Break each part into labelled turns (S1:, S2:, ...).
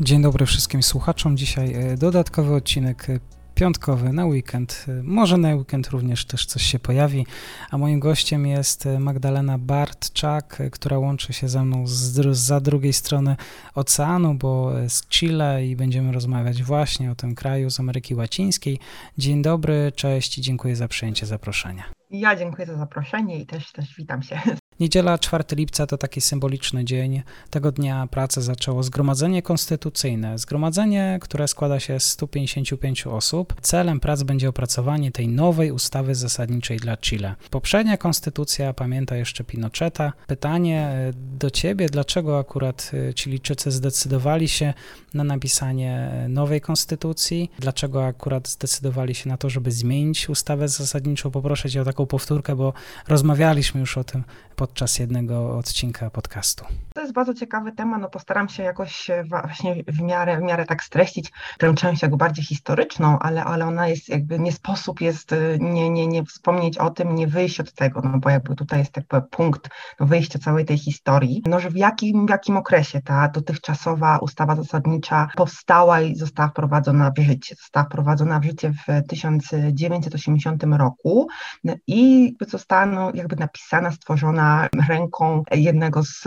S1: Dzień dobry wszystkim słuchaczom. Dzisiaj e, dodatkowy odcinek e, piątkowy na weekend. E, może na weekend również też coś się pojawi. A moim gościem jest Magdalena Bartczak, która łączy się ze mną z, za drugiej strony oceanu, bo z Chile i będziemy rozmawiać właśnie o tym kraju z Ameryki Łacińskiej. Dzień dobry, cześć i dziękuję za przyjęcie zaproszenia.
S2: Ja dziękuję za zaproszenie i też, też witam się.
S1: Niedziela 4 lipca to taki symboliczny dzień. Tego dnia pracę zaczęło Zgromadzenie Konstytucyjne. Zgromadzenie, które składa się z 155 osób. Celem prac będzie opracowanie tej nowej ustawy zasadniczej dla Chile. Poprzednia konstytucja pamięta jeszcze Pinocheta. Pytanie e, do ciebie, dlaczego akurat e, Chilijczycy zdecydowali się na napisanie e, nowej konstytucji? Dlaczego akurat zdecydowali się na to, żeby zmienić ustawę zasadniczą? Poproszę cię o taką powtórkę, bo rozmawialiśmy już o tym podczas jednego odcinka podcastu.
S2: To jest bardzo ciekawy temat, no postaram się jakoś właśnie w miarę, w miarę tak streścić tę część jakby bardziej historyczną, ale, ale ona jest jakby, nie sposób jest y, nie, nie, nie wspomnieć o tym, nie wyjść od tego, no bo jakby tutaj jest jakby punkt no wyjścia całej tej historii, no że w jakim, w jakim okresie ta dotychczasowa ustawa zasadnicza powstała i została wprowadzona w życie. Została wprowadzona w życie w 1980 roku i została no, jakby napisana, stworzona ręką jednego z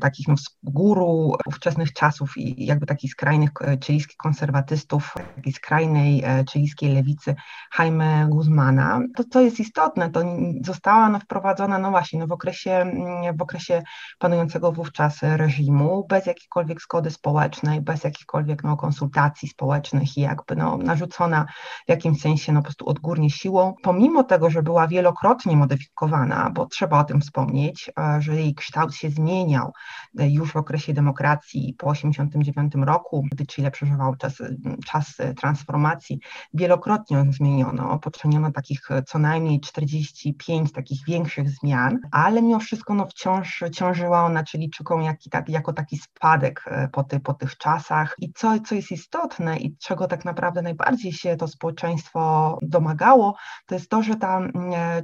S2: takich no, guru ówczesnych czasów i jakby takich skrajnych e, chilijskich konserwatystów, takiej skrajnej e, chilijskiej lewicy Jaime Guzmana. To, co jest istotne, to została no, wprowadzona no właśnie no, w, okresie, w okresie panującego wówczas reżimu, bez jakiejkolwiek zgody społecznej, bez jakichkolwiek no, konsultacji społecznych i jakby no, narzucona w jakimś sensie no, po prostu odgórnie siłą, pomimo tego, że była wielokrotnie modyfikowana, bo trzeba o tym wspomnieć, wspomnieć, że jej kształt się zmieniał e, już w okresie demokracji po 1989 roku, gdy Chile przeżywał czas, czas transformacji. Wielokrotnie ją zmieniono, poczyniono takich e, co najmniej 45 takich większych zmian, ale mimo wszystko no, wciąż ciążyła ona Chilijczykom jak, tak, jako taki spadek e, po, ty, po tych czasach. I co, co jest istotne i czego tak naprawdę najbardziej się to społeczeństwo domagało, to jest to, że ta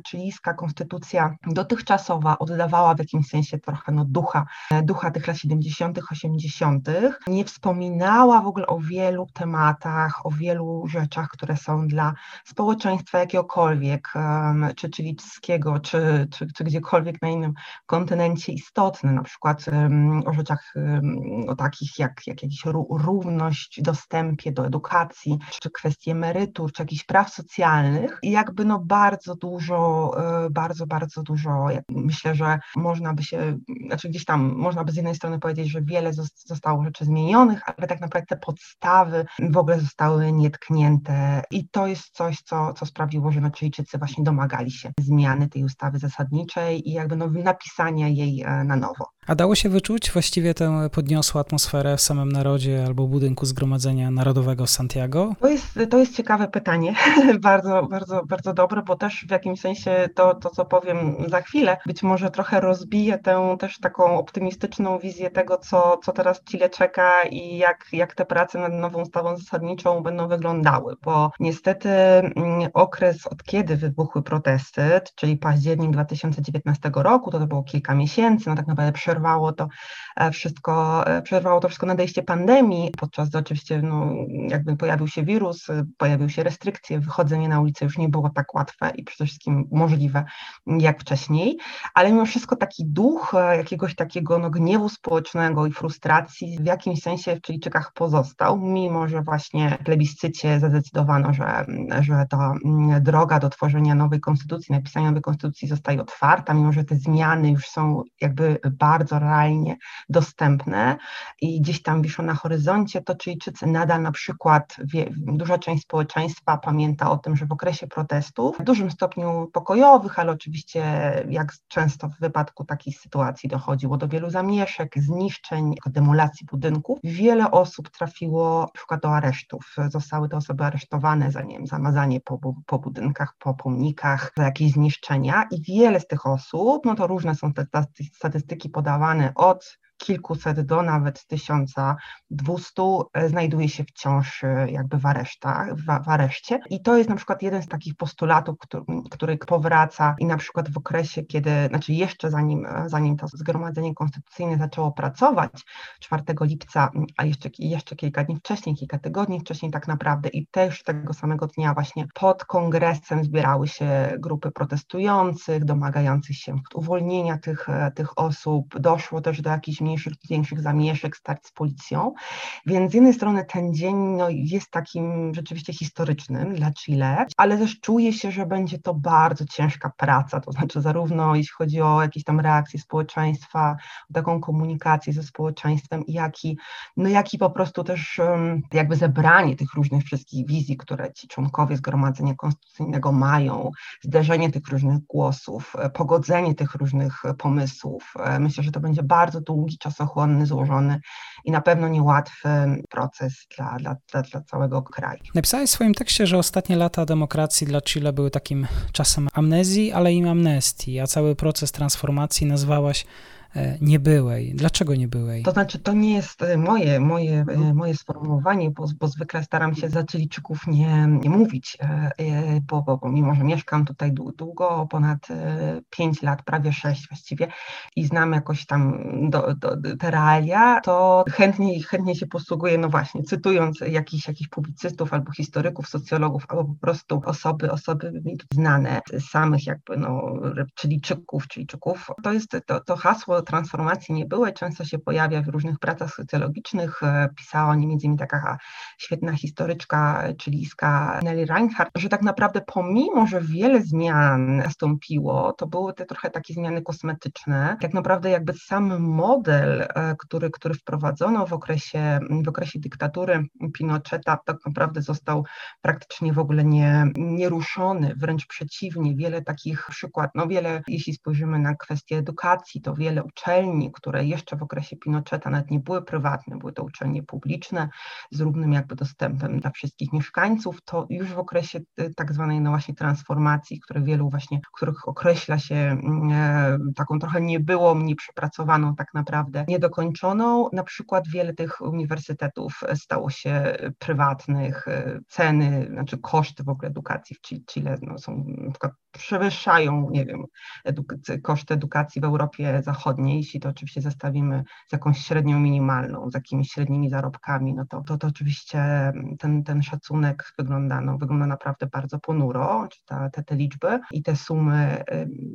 S2: chilijska konstytucja dotychczasowa oddawała w jakimś sensie trochę no, ducha, ducha tych lat 70., 80., nie wspominała w ogóle o wielu tematach, o wielu rzeczach, które są dla społeczeństwa jakiegokolwiek, czy chilijskiego, czy, czy, czy gdziekolwiek na innym kontynencie istotne, na przykład o rzeczach o takich jak, jak jakiś równość w dostępie do edukacji, czy kwestie emerytur, czy jakichś praw socjalnych i jakby no bardzo dużo, e, bardzo, bardzo dużo, myślę, że można by się, znaczy gdzieś tam można by z jednej strony powiedzieć, że wiele zostało rzeczy zmienionych, ale tak naprawdę te podstawy w ogóle zostały nietknięte i to jest coś, co, co sprawiło, że no, Chilijczycy właśnie domagali się zmiany tej ustawy zasadniczej i jakby no, napisania jej e, na nowo.
S1: A dało się wyczuć właściwie tę podniosłą atmosferę w samym narodzie albo budynku Zgromadzenia Narodowego Santiago?
S2: To jest, to jest ciekawe pytanie, bardzo, bardzo, bardzo dobre, bo też w jakimś sensie to, to, co powiem za chwilę, być może trochę rozbije tę też taką optymistyczną wizję tego, co, co teraz Chile czeka i jak, jak te prace nad nową ustawą zasadniczą będą wyglądały, bo niestety mm, okres, od kiedy wybuchły protesty, czyli październik 2019 roku, to, to było kilka miesięcy, no tak naprawdę przerwało to e, wszystko, e, przerwało to wszystko nadejście pandemii, podczas gdy oczywiście no, jakby pojawił się wirus, e, pojawiły się restrykcje, wychodzenie na ulicę już nie było tak łatwe i przede wszystkim możliwe jak wcześniej, ale mimo wszystko taki duch jakiegoś takiego no, gniewu społecznego i frustracji w jakimś sensie w Chilijczykach pozostał, mimo że właśnie w plebiscycie zadecydowano, że, że ta mm, droga do tworzenia nowej konstytucji, napisania nowej konstytucji zostaje otwarta, mimo że te zmiany już są jakby bardzo bardzo realnie dostępne i gdzieś tam wiszą na horyzoncie, to Chilijczycy nadal na przykład, wie, duża część społeczeństwa pamięta o tym, że w okresie protestów, w dużym stopniu pokojowych, ale oczywiście jak często w wypadku takich sytuacji dochodziło do wielu zamieszek, zniszczeń, demolacji budynków, wiele osób trafiło na przykład do aresztów. Zostały te osoby aresztowane za nie wiem, zamazanie po, po budynkach, po pomnikach, za jakieś zniszczenia i wiele z tych osób, no to różne są te statystyki podawane od kilkuset do nawet 1200 e, znajduje się wciąż e, jakby w, aresztach, w, w areszcie. I to jest na przykład jeden z takich postulatów, który, który powraca i na przykład w okresie, kiedy, znaczy jeszcze zanim, e, zanim to Zgromadzenie Konstytucyjne zaczęło pracować 4 lipca, a jeszcze, jeszcze kilka dni wcześniej, kilka tygodni wcześniej tak naprawdę i też tego samego dnia właśnie pod kongresem zbierały się grupy protestujących, domagających się uwolnienia tych, tych osób. Doszło też do jakichś mniejszych, większych zamieszek, starć z policją. Więc z jednej strony ten dzień no, jest takim rzeczywiście historycznym dla Chile, ale też czuje się, że będzie to bardzo ciężka praca, to znaczy zarówno jeśli chodzi o jakieś tam reakcje społeczeństwa, taką komunikację ze społeczeństwem, jak i, no, jak i po prostu też jakby zebranie tych różnych wszystkich wizji, które ci członkowie Zgromadzenia Konstytucyjnego mają, zderzenie tych różnych głosów, e, pogodzenie tych różnych pomysłów. E, myślę, że to będzie bardzo długi czasochłonny, złożony i na pewno niełatwy proces dla, dla, dla, dla całego kraju.
S1: Napisałeś w swoim tekście, że ostatnie lata demokracji dla Chile były takim czasem amnezji, ale i amnestii, a cały proces transformacji nazwałaś niebyłej. Dlaczego niebyłej?
S2: To znaczy, to nie jest e, moje, moje, e, moje sformułowanie, bo, bo zwykle staram się za Chilijczyków nie, nie mówić, bo, bo, bo mimo, że mieszkam tutaj długo, ponad 5 lat, prawie 6 właściwie i znam jakoś tam do, do, te realia, to chętnie, chętnie się posługuję, no właśnie, cytując jakichś, jakichś publicystów albo historyków, socjologów, albo po prostu osoby, osoby mi znane, samych jakby no Chilijczyków, Chilijczyków. To jest to, to hasło transformacji nie było i często się pojawia w różnych pracach socjologicznych. E, pisała o nim innymi taka świetna historyczka chilijska Nelly Reinhardt, że tak naprawdę pomimo, że wiele zmian nastąpiło, to były te trochę takie zmiany kosmetyczne. Tak naprawdę jakby sam model, e, który, który wprowadzono w okresie, w okresie dyktatury Pinocheta, tak naprawdę został praktycznie w ogóle nie, nieruszony, wręcz przeciwnie. Wiele takich przykład, no wiele, jeśli spojrzymy na kwestię edukacji, to wiele uczelni, które jeszcze w okresie Pinocheta nawet nie były prywatne, były to uczelnie publiczne z równym jakby dostępem dla wszystkich mieszkańców, to już w okresie y, tak zwanej no właśnie transformacji, które wielu właśnie, których określa się mm, e, taką trochę niebyłą, nieprzepracowaną tak naprawdę, niedokończoną, na przykład wiele tych uniwersytetów stało się prywatnych, e, ceny, znaczy koszty w ogóle edukacji w Chile no, są na przykład przewyższają, nie wiem, eduk- koszty edukacji w Europie Zachodniej, jeśli to oczywiście zestawimy z jakąś średnią minimalną, z jakimiś średnimi zarobkami, no to, to, to oczywiście ten, ten szacunek wygląda, no, wygląda naprawdę bardzo ponuro, czy ta, te, te liczby i te sumy,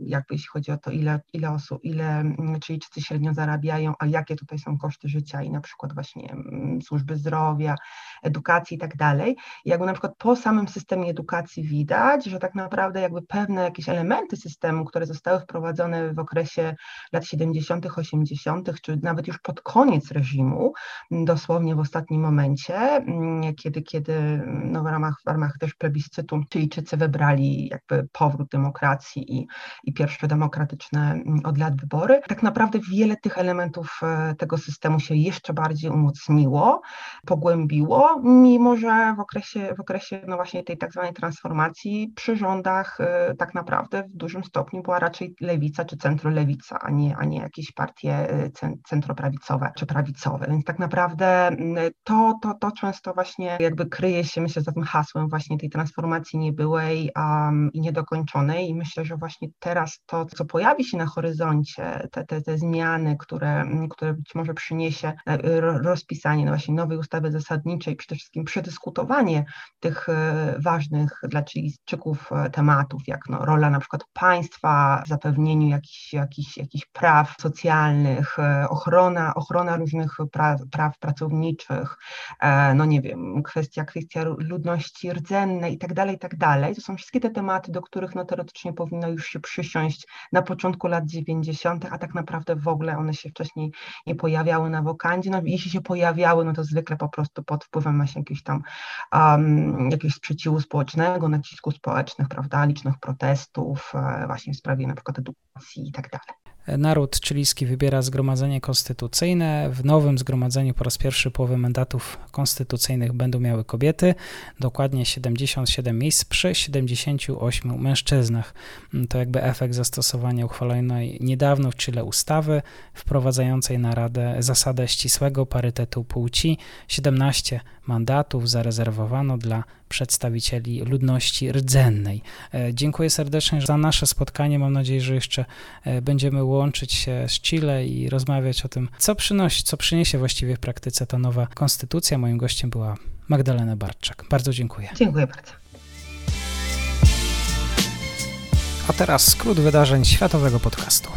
S2: jakby jeśli chodzi o to, ile, ile osób, ile Chilijczycy średnio zarabiają, a jakie tutaj są koszty życia i na przykład właśnie służby zdrowia, edukacji i tak dalej. Jakby na przykład po samym systemie edukacji widać, że tak naprawdę jakby pewne pewne jakieś elementy systemu, które zostały wprowadzone w okresie lat 70., 80., czy nawet już pod koniec reżimu, dosłownie w ostatnim momencie, mm, kiedy, kiedy no w, ramach, w ramach też plebiscytu Chilijczycy wybrali jakby powrót demokracji i, i pierwsze demokratyczne mm, od lat wybory. Tak naprawdę wiele tych elementów e, tego systemu się jeszcze bardziej umocniło, pogłębiło, mimo że w okresie, w okresie no właśnie tej tak zwanej transformacji przy rządach e, tak naprawdę w dużym stopniu była raczej lewica czy centrolewica, a nie, a nie jakieś partie y, centroprawicowe czy prawicowe. Więc tak naprawdę mm, to, to, to często właśnie jakby kryje się, myślę, za tym hasłem właśnie tej transformacji niebyłej um, i niedokończonej. I myślę, że właśnie teraz to, co pojawi się na horyzoncie, te, te, te zmiany, które, które być może przyniesie e, rozpisanie no właśnie nowej ustawy zasadniczej, przede wszystkim przedyskutowanie tych e, ważnych dla Chilijczyków e, tematów, jak no, rola na przykład państwa w zapewnieniu jakichś, jakichś, jakichś praw socjalnych, e, ochrona, ochrona różnych praw, praw pracowniczych, e, no nie wiem, kwestia, kwestia ludności rdzennej i tak dalej, tak dalej. To są wszystkie te tematy, do których no, teoretycznie powinno już się przysiąść na początku lat 90., a tak naprawdę w ogóle one się wcześniej nie pojawiały na wokandzie. No, jeśli się pojawiały, no to zwykle po prostu pod wpływem właśnie jakiegoś tam um, jakiegoś sprzeciwu społecznego, nacisku społecznych, prawda, licznych protestów e, właśnie w sprawie na przykład edukacji i tak dalej.
S1: Naród chilijski wybiera zgromadzenie konstytucyjne. W nowym zgromadzeniu po raz pierwszy połowę mandatów konstytucyjnych będą miały kobiety, dokładnie 77 miejsc przy 78 mężczyznach. To jakby efekt zastosowania uchwalonej niedawno w Chile ustawy wprowadzającej na Radę zasadę ścisłego parytetu płci. 17 mandatów zarezerwowano dla przedstawicieli ludności rdzennej. E, dziękuję serdecznie za nasze spotkanie. Mam nadzieję, że jeszcze e, będziemy łączyć się z Chile i rozmawiać o tym, co przynosi, co przyniesie właściwie w praktyce ta nowa konstytucja. Moim gościem była Magdalena Barczak. Bardzo dziękuję.
S2: Dziękuję bardzo.
S1: A teraz skrót wydarzeń światowego podcastu.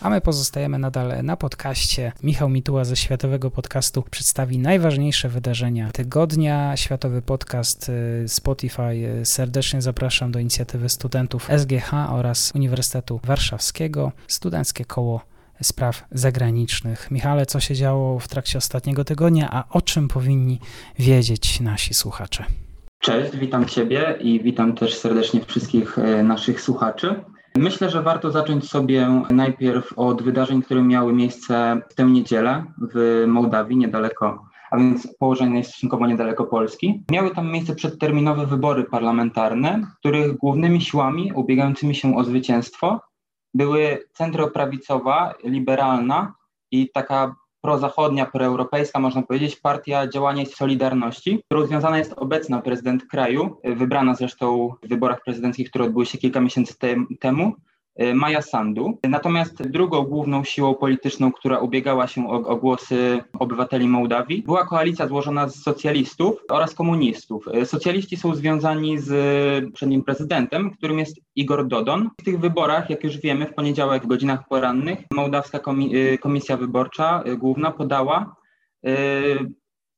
S1: A my pozostajemy nadal na podcaście. Michał Mituła ze Światowego Podcastu przedstawi najważniejsze wydarzenia tygodnia. Światowy Podcast y, Spotify y, serdecznie zapraszam do inicjatywy studentów SGH oraz Uniwersytetu Warszawskiego. Studenckie Koło Spraw Zagranicznych. Michale, co się działo w trakcie ostatniego tygodnia, a o czym powinni wiedzieć nasi słuchacze?
S3: Cześć, witam Ciebie i witam też serdecznie wszystkich y, naszych słuchaczy. Myślę, że warto zacząć sobie najpierw od wydarzeń, które miały miejsce w tę niedzielę w Mołdawii, niedaleko, a więc położonej stosunkowo niedaleko Polski. Miały tam miejsce przedterminowe wybory parlamentarne, których głównymi siłami ubiegającymi się o zwycięstwo były centroprawicowa, liberalna i taka prozachodnia, proeuropejska, można powiedzieć, Partia Działania i Solidarności, którą związana jest obecna prezydent kraju, wybrana zresztą w wyborach prezydenckich, które odbyły się kilka miesięcy te temu, Maja Sandu. Natomiast drugą główną siłą polityczną, która ubiegała się o, o, głosy obywateli Mołdawii, była koalicja złożona z socjalistów oraz komunistów. E, socjaliści są związani z przednim prezydentem, którym jest Igor Dodon. W tych wyborach, jak już wiemy, w poniedziałek w godzinach porannych Mołdawska e, Komisja Wyborcza Główna podała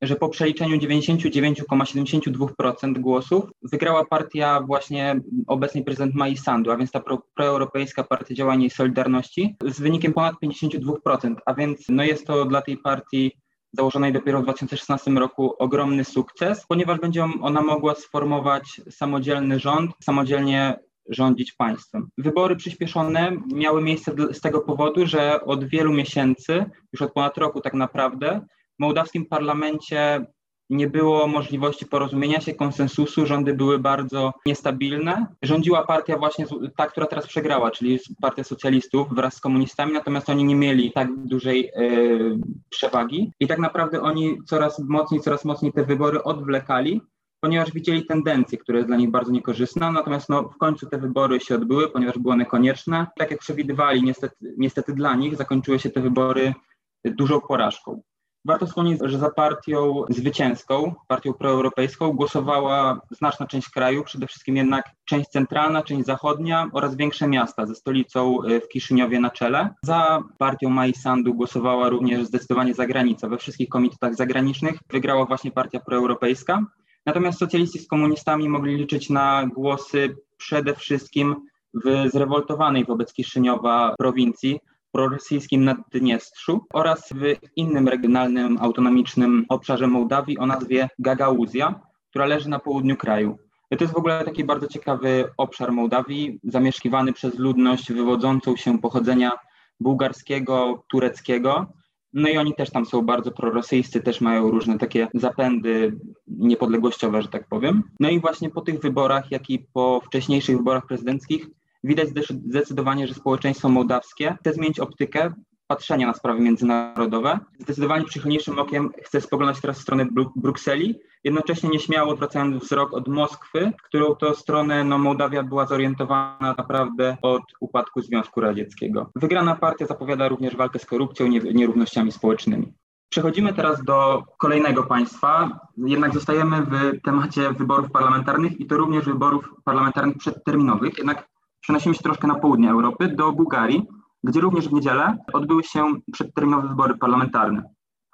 S3: że po przeliczeniu 99,72% głosów wygrała partia właśnie obecnej prezydent Mai Sandu, a więc ta pro, proeuropejska Partia Działania i Solidarności z wynikiem ponad 52%, a więc no jest to dla tej partii założonej dopiero w 2016 roku ogromny sukces, ponieważ będzie ona mogła sformować samodzielny rząd, samodzielnie rządzić państwem. Wybory przyspieszone miały miejsce z tego powodu, że od wielu miesięcy, już od ponad roku tak naprawdę, mołdawskim parlamencie nie było możliwości porozumienia się, konsensusu, rządy były bardzo niestabilne. Rządziła partia właśnie ta, która teraz przegrała, czyli partia socjalistów wraz z komunistami, natomiast oni nie mieli tak dużej yy, przewagi i tak naprawdę oni coraz mocniej, coraz mocniej te wybory odwlekali, ponieważ widzieli tendencje, które jest dla nich bardzo niekorzystna, natomiast no, w końcu te wybory się odbyły, ponieważ były one konieczne. Tak jak przewidywali, niestety, niestety dla nich zakończyły się te wybory dużą porażką. Warto wspomnieć, że za partią zwycięską, partią proeuropejską głosowała znaczna część kraju, przede wszystkim jednak część centralna, część zachodnia oraz większe miasta ze stolicą y, w Kiszyniowie na czele. Za partią Mai Sandu głosowała również zdecydowanie zagranica. We wszystkich komitetach zagranicznych wygrała właśnie partia proeuropejska. Natomiast socjaliści z komunistami mogli liczyć na głosy przede wszystkim w zrewoltowanej wobec Kiszyniowa prowincji, prorosyjskim Naddniestrzu oraz w innym regionalnym autonomicznym obszarze Mołdawii o nazwie Gagauzja, która leży na południu kraju. To jest w ogóle taki bardzo ciekawy obszar Mołdawii, zamieszkiwany przez ludność wywodzącą się pochodzenia bułgarskiego, tureckiego. No i oni też tam są bardzo prorosyjscy, też mają różne takie zapędy niepodległościowe, że tak powiem. No i właśnie po tych wyborach, jak i po wcześniejszych wyborach prezydenckich widać zdecydowanie, że społeczeństwo mołdawskie chce zmienić optykę patrzenia na sprawy międzynarodowe. Zdecydowanie przychylniejszym okiem chce spoglądać teraz w stronę Brukseli, jednocześnie nieśmiało odwracając wzrok od Moskwy, którą to stronę no, Mołdawia była zorientowana naprawdę od upadku Związku Radzieckiego. Wygrana partia zapowiada również walkę z korupcją i nierównościami społecznymi. Przechodzimy teraz do kolejnego państwa, jednak zostajemy w temacie wyborów parlamentarnych i to również wyborów parlamentarnych przedterminowych, jednak przenosimy się troszkę na południe Europy, do Bułgarii, gdzie również w niedzielę odbyły się przedterminowe wybory parlamentarne.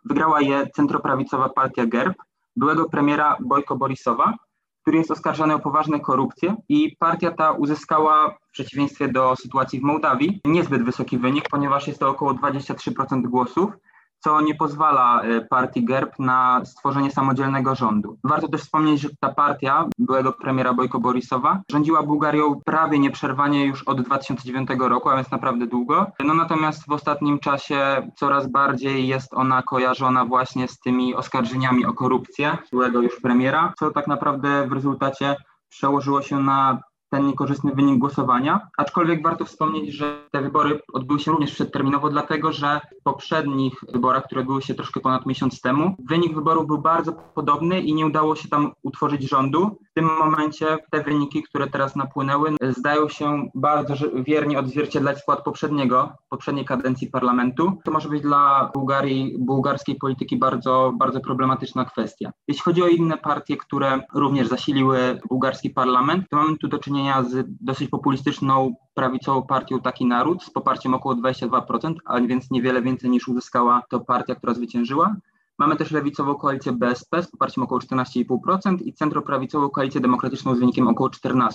S3: Wygrała je centroprawicowa partia GERB, byłego premiera Bojko Borisowa, który jest oskarżany o poważne korupcje i partia ta uzyskała w przeciwieństwie do sytuacji w Mołdawii niezbyt wysoki wynik, ponieważ jest to około 23% głosów, co nie pozwala e, partii GERB na stworzenie samodzielnego rządu. Warto też wspomnieć, że ta partia byłego premiera Bojko Borisowa rządziła Bułgarią prawie nieprzerwanie już od 2009 roku, a więc naprawdę długo. No natomiast w ostatnim czasie coraz bardziej jest ona kojarzona właśnie z tymi oskarżeniami o korupcję byłego już premiera, co tak naprawdę w rezultacie przełożyło się na ten niekorzystny wynik głosowania. Aczkolwiek warto wspomnieć, że te wybory odbyły się również przedterminowo, dlatego że w poprzednich wyborach, które odbyły się troszkę ponad miesiąc temu, wynik wyborów był bardzo podobny i nie udało się tam utworzyć rządu. W tym momencie te wyniki, które teraz napłynęły, zdają się bardzo wiernie odzwierciedlać skład poprzedniego, poprzedniej kadencji parlamentu. To może być dla Bułgarii, bułgarskiej polityki bardzo, bardzo problematyczna kwestia. Jeśli chodzi o inne partie, które również zasiliły bułgarski parlament, to mamy tu do czynienia czynienia z dosyć populistyczną prawicową partią Taki Naród z poparciem około 22%, a więc niewiele więcej niż uzyskała to partia, która zwyciężyła. Mamy też lewicową koalicję BSP z poparciem około 14,5% i centroprawicową koalicję demokratyczną z wynikiem około 14%.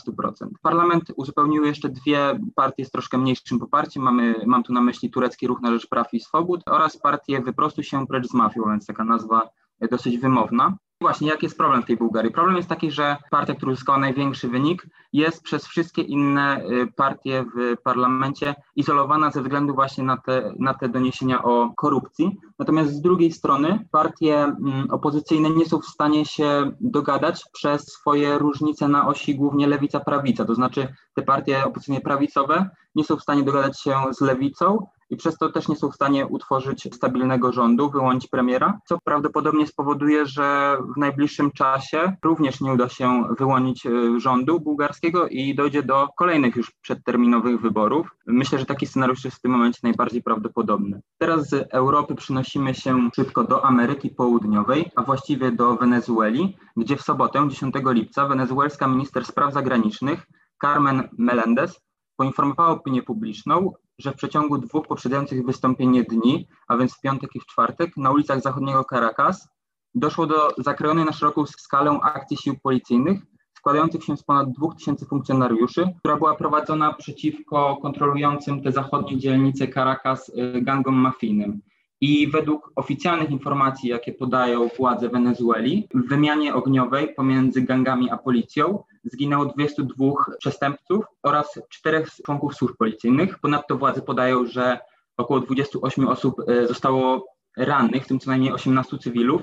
S3: Parlament uzupełniły jeszcze dwie partie z troszkę mniejszym poparciem. Mamy, mam tu na myśli Turecki Ruch na Rzecz Praw i Swobód oraz partię Wyprostuj się precz z mafią, więc taka nazwa dosyć wymowna. Właśnie, jaki jest problem w tej Bułgarii? Problem jest taki, że partia, która uzyskała największy wynik, jest przez wszystkie inne y, partie w parlamencie izolowana ze względu właśnie na te, na te doniesienia o korupcji. Natomiast z drugiej strony partie mm, opozycyjne nie są w stanie się dogadać przez swoje różnice na osi głównie lewica-prawica. To znaczy te partie opozycyjne prawicowe nie są w stanie dogadać się z lewicą, i przez to też nie są w stanie utworzyć stabilnego rządu, wyłonić premiera, co prawdopodobnie spowoduje, że w najbliższym czasie również nie uda się wyłonić e, rządu bułgarskiego i dojdzie do kolejnych już przedterminowych wyborów. Myślę, że taki scenariusz jest w tym momencie najbardziej prawdopodobny. Teraz z Europy przynosimy się szybko do Ameryki Południowej, a właściwie do Wenezueli, gdzie w sobotę, 10 lipca, wenezuelska minister spraw zagranicznych Carmen Melendez poinformowała opinię publiczną, że w przeciągu dwóch poprzedzających wystąpienie dni, a więc w piątek i w czwartek, na ulicach zachodniego Caracas doszło do zakrojonej na szeroką skalę akcji sił policyjnych składających się z ponad 2000 funkcjonariuszy, która była prowadzona przeciwko kontrolującym te zachodnie dzielnice Caracas y, gangom mafijnym. I według oficjalnych informacji, jakie podają władze Wenezueli, w wymianie ogniowej pomiędzy gangami a policją zginęło 22 przestępców oraz czterech członków służb policyjnych. Ponadto władze podają, że około 28 osób e, zostało rannych, w tym co najmniej 18 cywilów,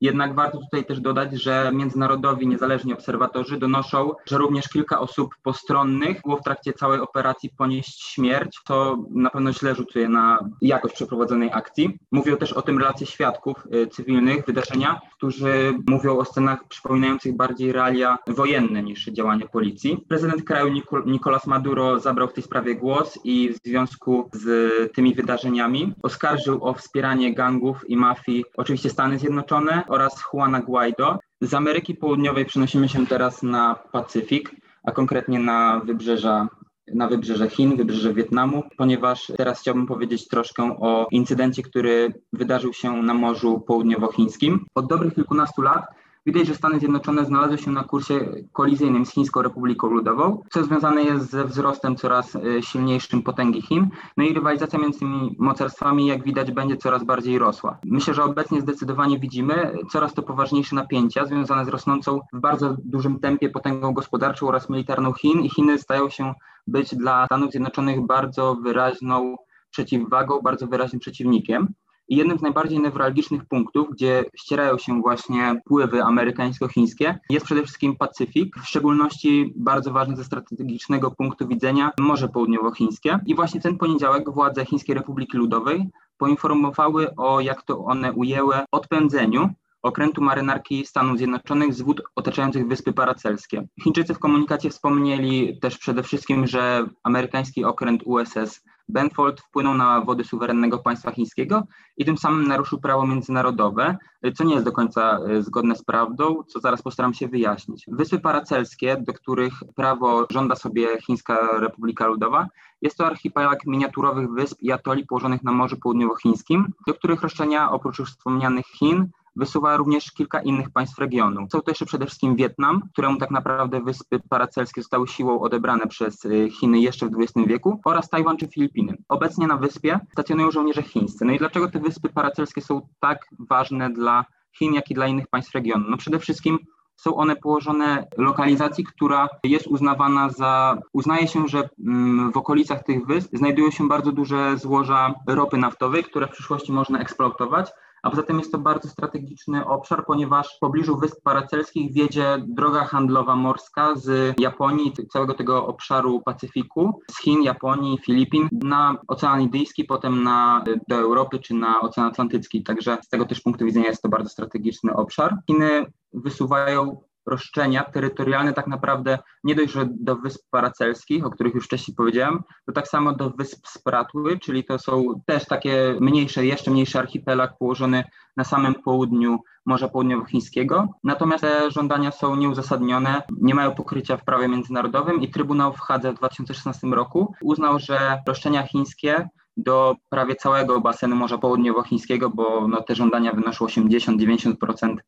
S3: jednak warto tutaj też dodać, że międzynarodowi niezależni obserwatorzy donoszą, że również kilka osób postronnych było w trakcie całej operacji ponieść śmierć, co na pewno źle rzutuje na jakość przeprowadzonej akcji. Mówią też o tym relacje świadków y, cywilnych wydarzenia, którzy mówią o scenach przypominających bardziej realia wojenne niż działania policji. Prezydent kraju Nicolas Maduro zabrał w tej sprawie głos i w związku z tymi wydarzeniami oskarżył o wspieranie gangów i mafii oczywiście Stany Zjednoczone, oraz Juana Guaido. Z Ameryki Południowej przenosimy się teraz na Pacyfik, a konkretnie na wybrzeża na wybrzeże Chin, wybrzeże Wietnamu, ponieważ teraz chciałbym powiedzieć troszkę o incydencie, który wydarzył się na Morzu Południowochińskim. Od dobrych kilkunastu lat Widać, że Stany Zjednoczone znalazły się na kursie kolizyjnym z Chińską Republiką Ludową, co związane jest ze wzrostem coraz e, silniejszym potęgi Chin. No i rywalizacja między tymi mocarstwami, jak widać, będzie coraz bardziej rosła. Myślę, że obecnie zdecydowanie widzimy coraz to poważniejsze napięcia związane z rosnącą w bardzo dużym tempie potęgą gospodarczą oraz militarną Chin i Chiny stają się być dla Stanów Zjednoczonych bardzo wyraźną przeciwwagą, bardzo wyraźnym przeciwnikiem. I jednym z najbardziej newralgicznych punktów, gdzie ścierają się właśnie wpływy amerykańsko-chińskie, jest przede wszystkim Pacyfik, w szczególności bardzo ważny ze strategicznego punktu widzenia Morze Południowochińskie. I właśnie ten poniedziałek władze Chińskiej Republiki Ludowej poinformowały o, jak to one ujęły, odpędzeniu okrętu marynarki Stanów Zjednoczonych z wód otaczających Wyspy Paracelskie. Chińczycy w komunikacie wspomnieli też przede wszystkim, że amerykański okręt USS Benfold wpłynął na wody suwerennego państwa chińskiego i tym samym naruszył prawo międzynarodowe, co nie jest do końca e, zgodne z prawdą, co zaraz postaram się wyjaśnić. Wyspy Paracelskie, do których prawo żąda sobie Chińska Republika Ludowa, jest to archipelag miniaturowych wysp i atoli położonych na Morzu Południowochińskim, do których roszczenia oprócz już wspomnianych Chin wysuwa również kilka innych państw regionu. Są to jeszcze przede wszystkim Wietnam, któremu tak naprawdę wyspy paracelskie zostały siłą odebrane przez y, Chiny jeszcze w XX wieku, oraz Tajwan czy Filipiny. Obecnie na wyspie stacjonują żołnierze chińscy. No i dlaczego te wyspy paracelskie są tak ważne dla Chin, jak i dla innych państw regionu? No przede wszystkim są one położone lokalizacji, która jest uznawana za, uznaje się, że mm, w okolicach tych wysp znajdują się bardzo duże złoża ropy naftowej, które w przyszłości można eksploatować, a poza tym jest to bardzo strategiczny obszar, ponieważ w pobliżu Wysp Paracelskich wiedzie droga handlowa morska z Japonii, całego tego obszaru Pacyfiku, z Chin, Japonii, Filipin na Ocean Indyjski, potem na, do Europy czy na Ocean Atlantycki. Także z tego też punktu widzenia jest to bardzo strategiczny obszar. Chiny wysuwają roszczenia terytorialne tak naprawdę nie dość, że do Wysp Paracelskich, o których już wcześniej powiedziałem, to tak samo do Wysp Spratły, czyli to są też takie mniejsze, jeszcze mniejszy archipelag położony na samym południu Morza Południowochińskiego. Natomiast te żądania są nieuzasadnione, nie mają pokrycia w prawie międzynarodowym i Trybunał w Hadze w 2016 roku uznał, że roszczenia chińskie do prawie całego basenu Morza Południowochińskiego, bo no, te żądania wynoszą 80-90% mm,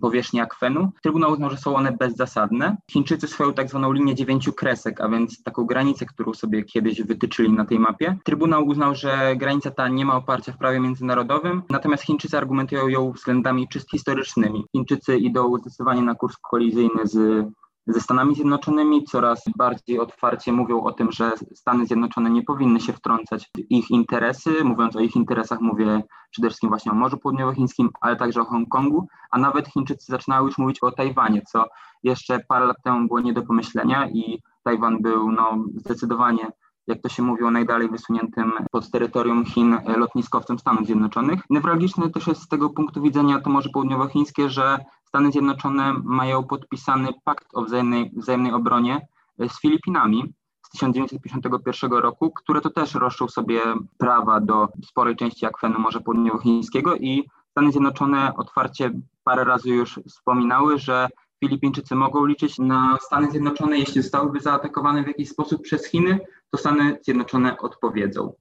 S3: powierzchni akwenu. Trybunał uznał, że są one bezzasadne. Chińczycy swoją tak zwaną linię dziewięciu kresek, a więc taką granicę, którą sobie kiedyś wytyczyli na tej mapie. Trybunał uznał, że granica ta nie ma oparcia w prawie międzynarodowym, natomiast Chińczycy argumentują ją względami czysto historycznymi. Chińczycy idą zdecydowanie na kurs kolizyjny z ze Stanami Zjednoczonymi, coraz bardziej otwarcie mówią o tym, że Stany Zjednoczone nie powinny się wtrącać w ich interesy. Mówiąc o ich interesach, mówię przede wszystkim właśnie o Morzu Południowochińskim, ale także o Hongkongu, a nawet Chińczycy zaczynały już mówić o Tajwanie, co jeszcze parę lat temu było nie do pomyślenia i Tajwan był no, zdecydowanie jak to się mówiło, najdalej wysuniętym pod terytorium Chin lotniskowcem Stanów Zjednoczonych. Newralgiczne też jest z tego punktu widzenia to Morze Południowochińskie, że Stany Zjednoczone mają podpisany pakt o wzajemnej, wzajemnej obronie e, z Filipinami z 1951 roku, które to też roszczą sobie prawa do sporej części akwenu Morza Południowochińskiego i Stany Zjednoczone otwarcie parę razy już wspominały, że Filipińczycy mogą liczyć na Stany Zjednoczone, jeśli zostałyby zaatakowane w jakiś sposób przez Chiny, to Stany Zjednoczone odpowiedzą.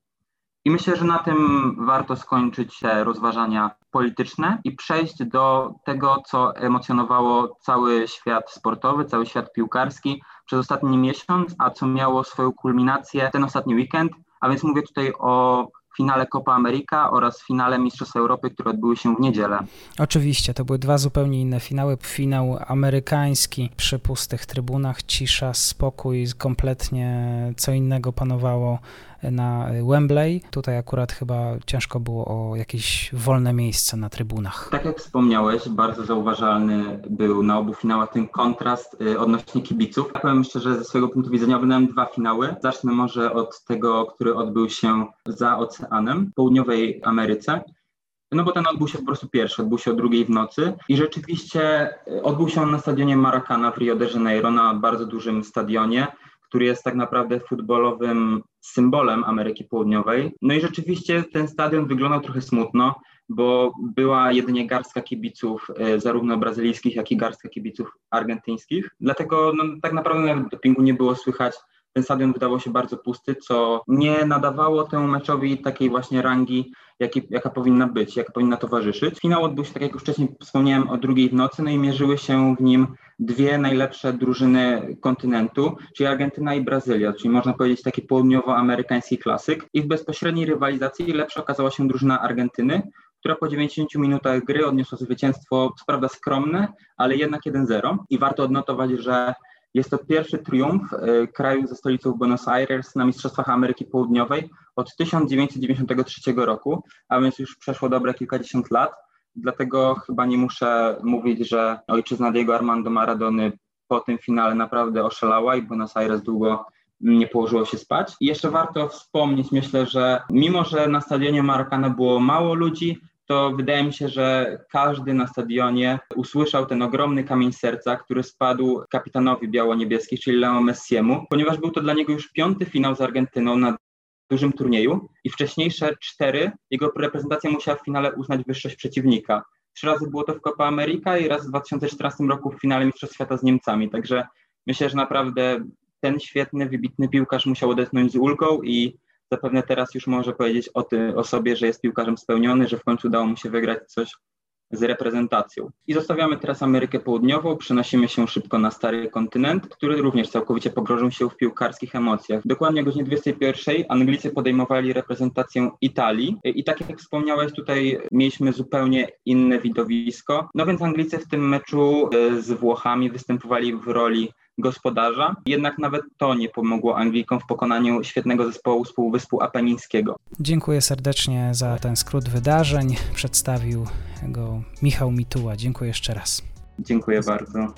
S3: I myślę, że na tym warto skończyć te rozważania polityczne i przejść do tego, co emocjonowało cały świat sportowy, cały świat piłkarski przez ostatni miesiąc, a co miało swoją kulminację ten ostatni weekend. A więc mówię tutaj o finale Copa America oraz finale Mistrzostw Europy, które odbyły się w niedzielę.
S1: Oczywiście, to były dwa zupełnie inne finały. Finał amerykański przy pustych trybunach, cisza, spokój, kompletnie co innego panowało na Wembley. Tutaj akurat chyba ciężko było o jakieś wolne miejsce na trybunach.
S3: Tak jak wspomniałeś, bardzo zauważalny był na obu finałach ten kontrast y, odnośnie kibiców. Ja powiem szczerze, ze swojego punktu widzenia oglądałem dwa finały. Zacznę może od tego, który odbył się za oceanem w południowej Ameryce. No bo ten odbył się po prostu pierwszy, odbył się o drugiej w nocy i rzeczywiście y, odbył się on na stadionie Maracana w Rio de Janeiro, na bardzo dużym stadionie który jest tak naprawdę futbolowym symbolem Ameryki Południowej. No i rzeczywiście ten stadion wyglądał trochę smutno, bo była jedynie garstka kibiców, e, zarówno brazylijskich, jak i garstka kibiców argentyńskich. Dlatego no, tak naprawdę nawet dopingu nie było słychać. Ten stadion wydawał się bardzo pusty, co nie nadawało temu meczowi takiej właśnie rangi, jaki, jaka powinna być, jaka powinna towarzyszyć. Finał odbył się, tak jak już wcześniej wspomniałem, o drugiej w nocy, no i mierzyły się w nim dwie najlepsze drużyny kontynentu, czyli Argentyna i Brazylia, czyli można powiedzieć taki południowoamerykański klasyk. I w bezpośredniej rywalizacji lepsza okazała się drużyna Argentyny, która po 90 minutach gry odniosła zwycięstwo, co prawda skromne, ale jednak 1-0. I warto odnotować, że jest to pierwszy triumf e, kraju ze stolicą Buenos Aires na Mistrzostwach Ameryki Południowej od 1993 roku, a więc już przeszło dobre kilkadziesiąt lat. Dlatego chyba nie muszę mówić, że ojczyzna Diego Armando Maradony po tym finale naprawdę oszalała i Buenos Aires długo nie położyło się spać. I jeszcze warto wspomnieć, myślę, że mimo, że na stadionie Maracana było mało ludzi, to wydaje mi się, że każdy na stadionie usłyszał ten ogromny kamień serca, który spadł kapitanowi biało-niebieskich, czyli Leo Messiemu, ponieważ był to dla niego już piąty finał z Argentyną na dużym turnieju i wcześniejsze cztery jego reprezentacja musiała w finale uznać wyższość przeciwnika. Trzy razy było to w Copa America i raz w 2014 roku w finale Mistrzostw Świata z Niemcami. Także myślę, że naprawdę ten świetny, wybitny piłkarz musiał odetchnąć z ulgą i zapewne teraz już może powiedzieć o, ty, o sobie, że jest piłkarzem spełniony, że w końcu udało mu się wygrać coś z reprezentacją. I zostawiamy teraz Amerykę Południową, przenosimy się szybko na stary kontynent, który również całkowicie pogrążył się w piłkarskich emocjach. Dokładnie o godzinie 21 Anglicy podejmowali reprezentację Italii i tak jak wspomniałeś, tutaj mieliśmy zupełnie inne widowisko. No więc Anglicy w tym meczu e, z Włochami występowali w roli gospodarza. Jednak nawet to nie pomogło Anglikom w pokonaniu świetnego zespołu z Półwyspu Apenińskiego.
S1: Dziękuję serdecznie za ten skrót wydarzeń. Przedstawił go Michał Mituła. Dziękuję jeszcze raz.
S3: Dziękuję bardzo.